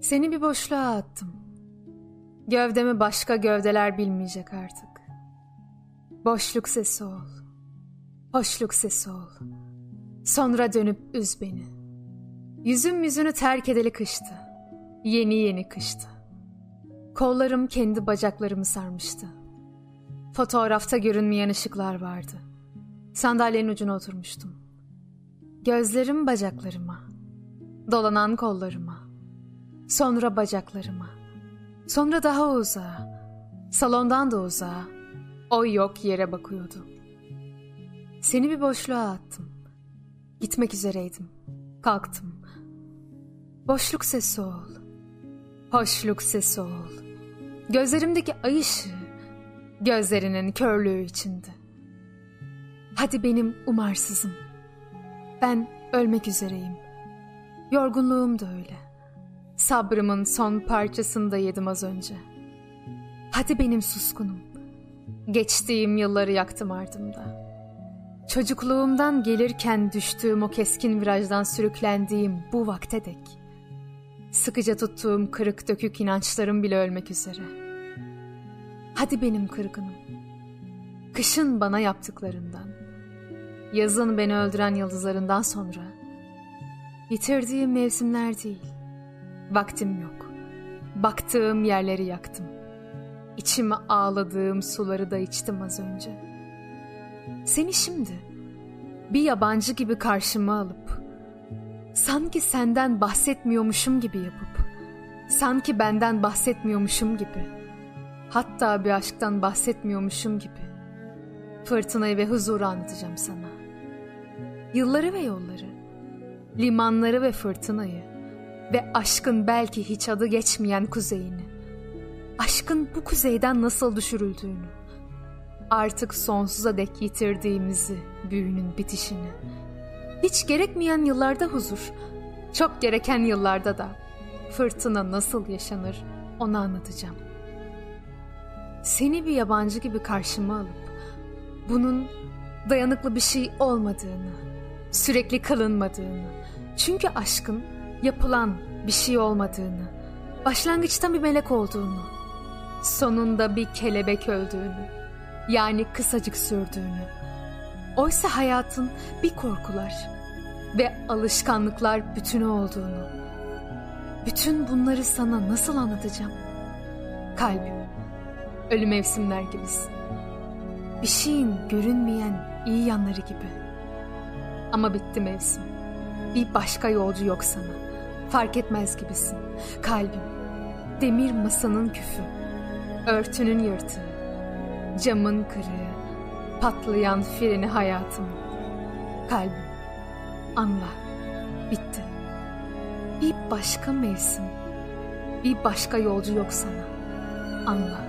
Seni bir boşluğa attım. Gövdemi başka gövdeler bilmeyecek artık. Boşluk sesi ol. Hoşluk sesi ol. Sonra dönüp üz beni. Yüzüm yüzünü terk edeli kıştı. Yeni yeni kıştı. Kollarım kendi bacaklarımı sarmıştı. Fotoğrafta görünmeyen ışıklar vardı. Sandalyenin ucuna oturmuştum. Gözlerim bacaklarıma. Dolanan kollarıma. Sonra bacaklarıma. Sonra daha uzağa. Salondan da uzağa. O yok yere bakıyordu. Seni bir boşluğa attım. Gitmek üzereydim. Kalktım. Boşluk sesi ol. Hoşluk sesi ol. Gözlerimdeki ay ışığı gözlerinin körlüğü içinde. Hadi benim umarsızım. Ben ölmek üzereyim. Yorgunluğum da öyle. Sabrımın son parçasını da yedim az önce. Hadi benim suskunum. Geçtiğim yılları yaktım ardımda. Çocukluğumdan gelirken düştüğüm o keskin virajdan sürüklendiğim bu vakte dek. Sıkıca tuttuğum kırık dökük inançlarım bile ölmek üzere. Hadi benim kırgınım. Kışın bana yaptıklarından, yazın beni öldüren yıldızlarından sonra, yitirdiğim mevsimler değil, vaktim yok. Baktığım yerleri yaktım. İçime ağladığım suları da içtim az önce. Seni şimdi bir yabancı gibi karşıma alıp sanki senden bahsetmiyormuşum gibi yapıp sanki benden bahsetmiyormuşum gibi hatta bir aşktan bahsetmiyormuşum gibi fırtınayı ve huzuru anlatacağım sana. Yılları ve yolları, limanları ve fırtınayı ve aşkın belki hiç adı geçmeyen kuzeyini, aşkın bu kuzeyden nasıl düşürüldüğünü, artık sonsuza dek yitirdiğimizi, büyünün bitişini. Hiç gerekmeyen yıllarda huzur, çok gereken yıllarda da fırtına nasıl yaşanır onu anlatacağım. Seni bir yabancı gibi karşıma alıp bunun dayanıklı bir şey olmadığını, sürekli kalınmadığını, çünkü aşkın yapılan bir şey olmadığını, başlangıçtan bir melek olduğunu, sonunda bir kelebek öldüğünü, yani kısacık sürdüğünü. Oysa hayatın bir korkular ve alışkanlıklar bütünü olduğunu. Bütün bunları sana nasıl anlatacağım? Kalbim, ölü mevsimler gibisin. Bir şeyin görünmeyen iyi yanları gibi. Ama bitti mevsim. Bir başka yolcu yok sana. Fark etmez gibisin. Kalbim, demir masanın küfü, örtünün yırtığı, Camın kırığı, patlayan freni hayatım. Kalbim, anla, bitti. Bir başka mevsim, bir başka yolcu yok sana. Anla.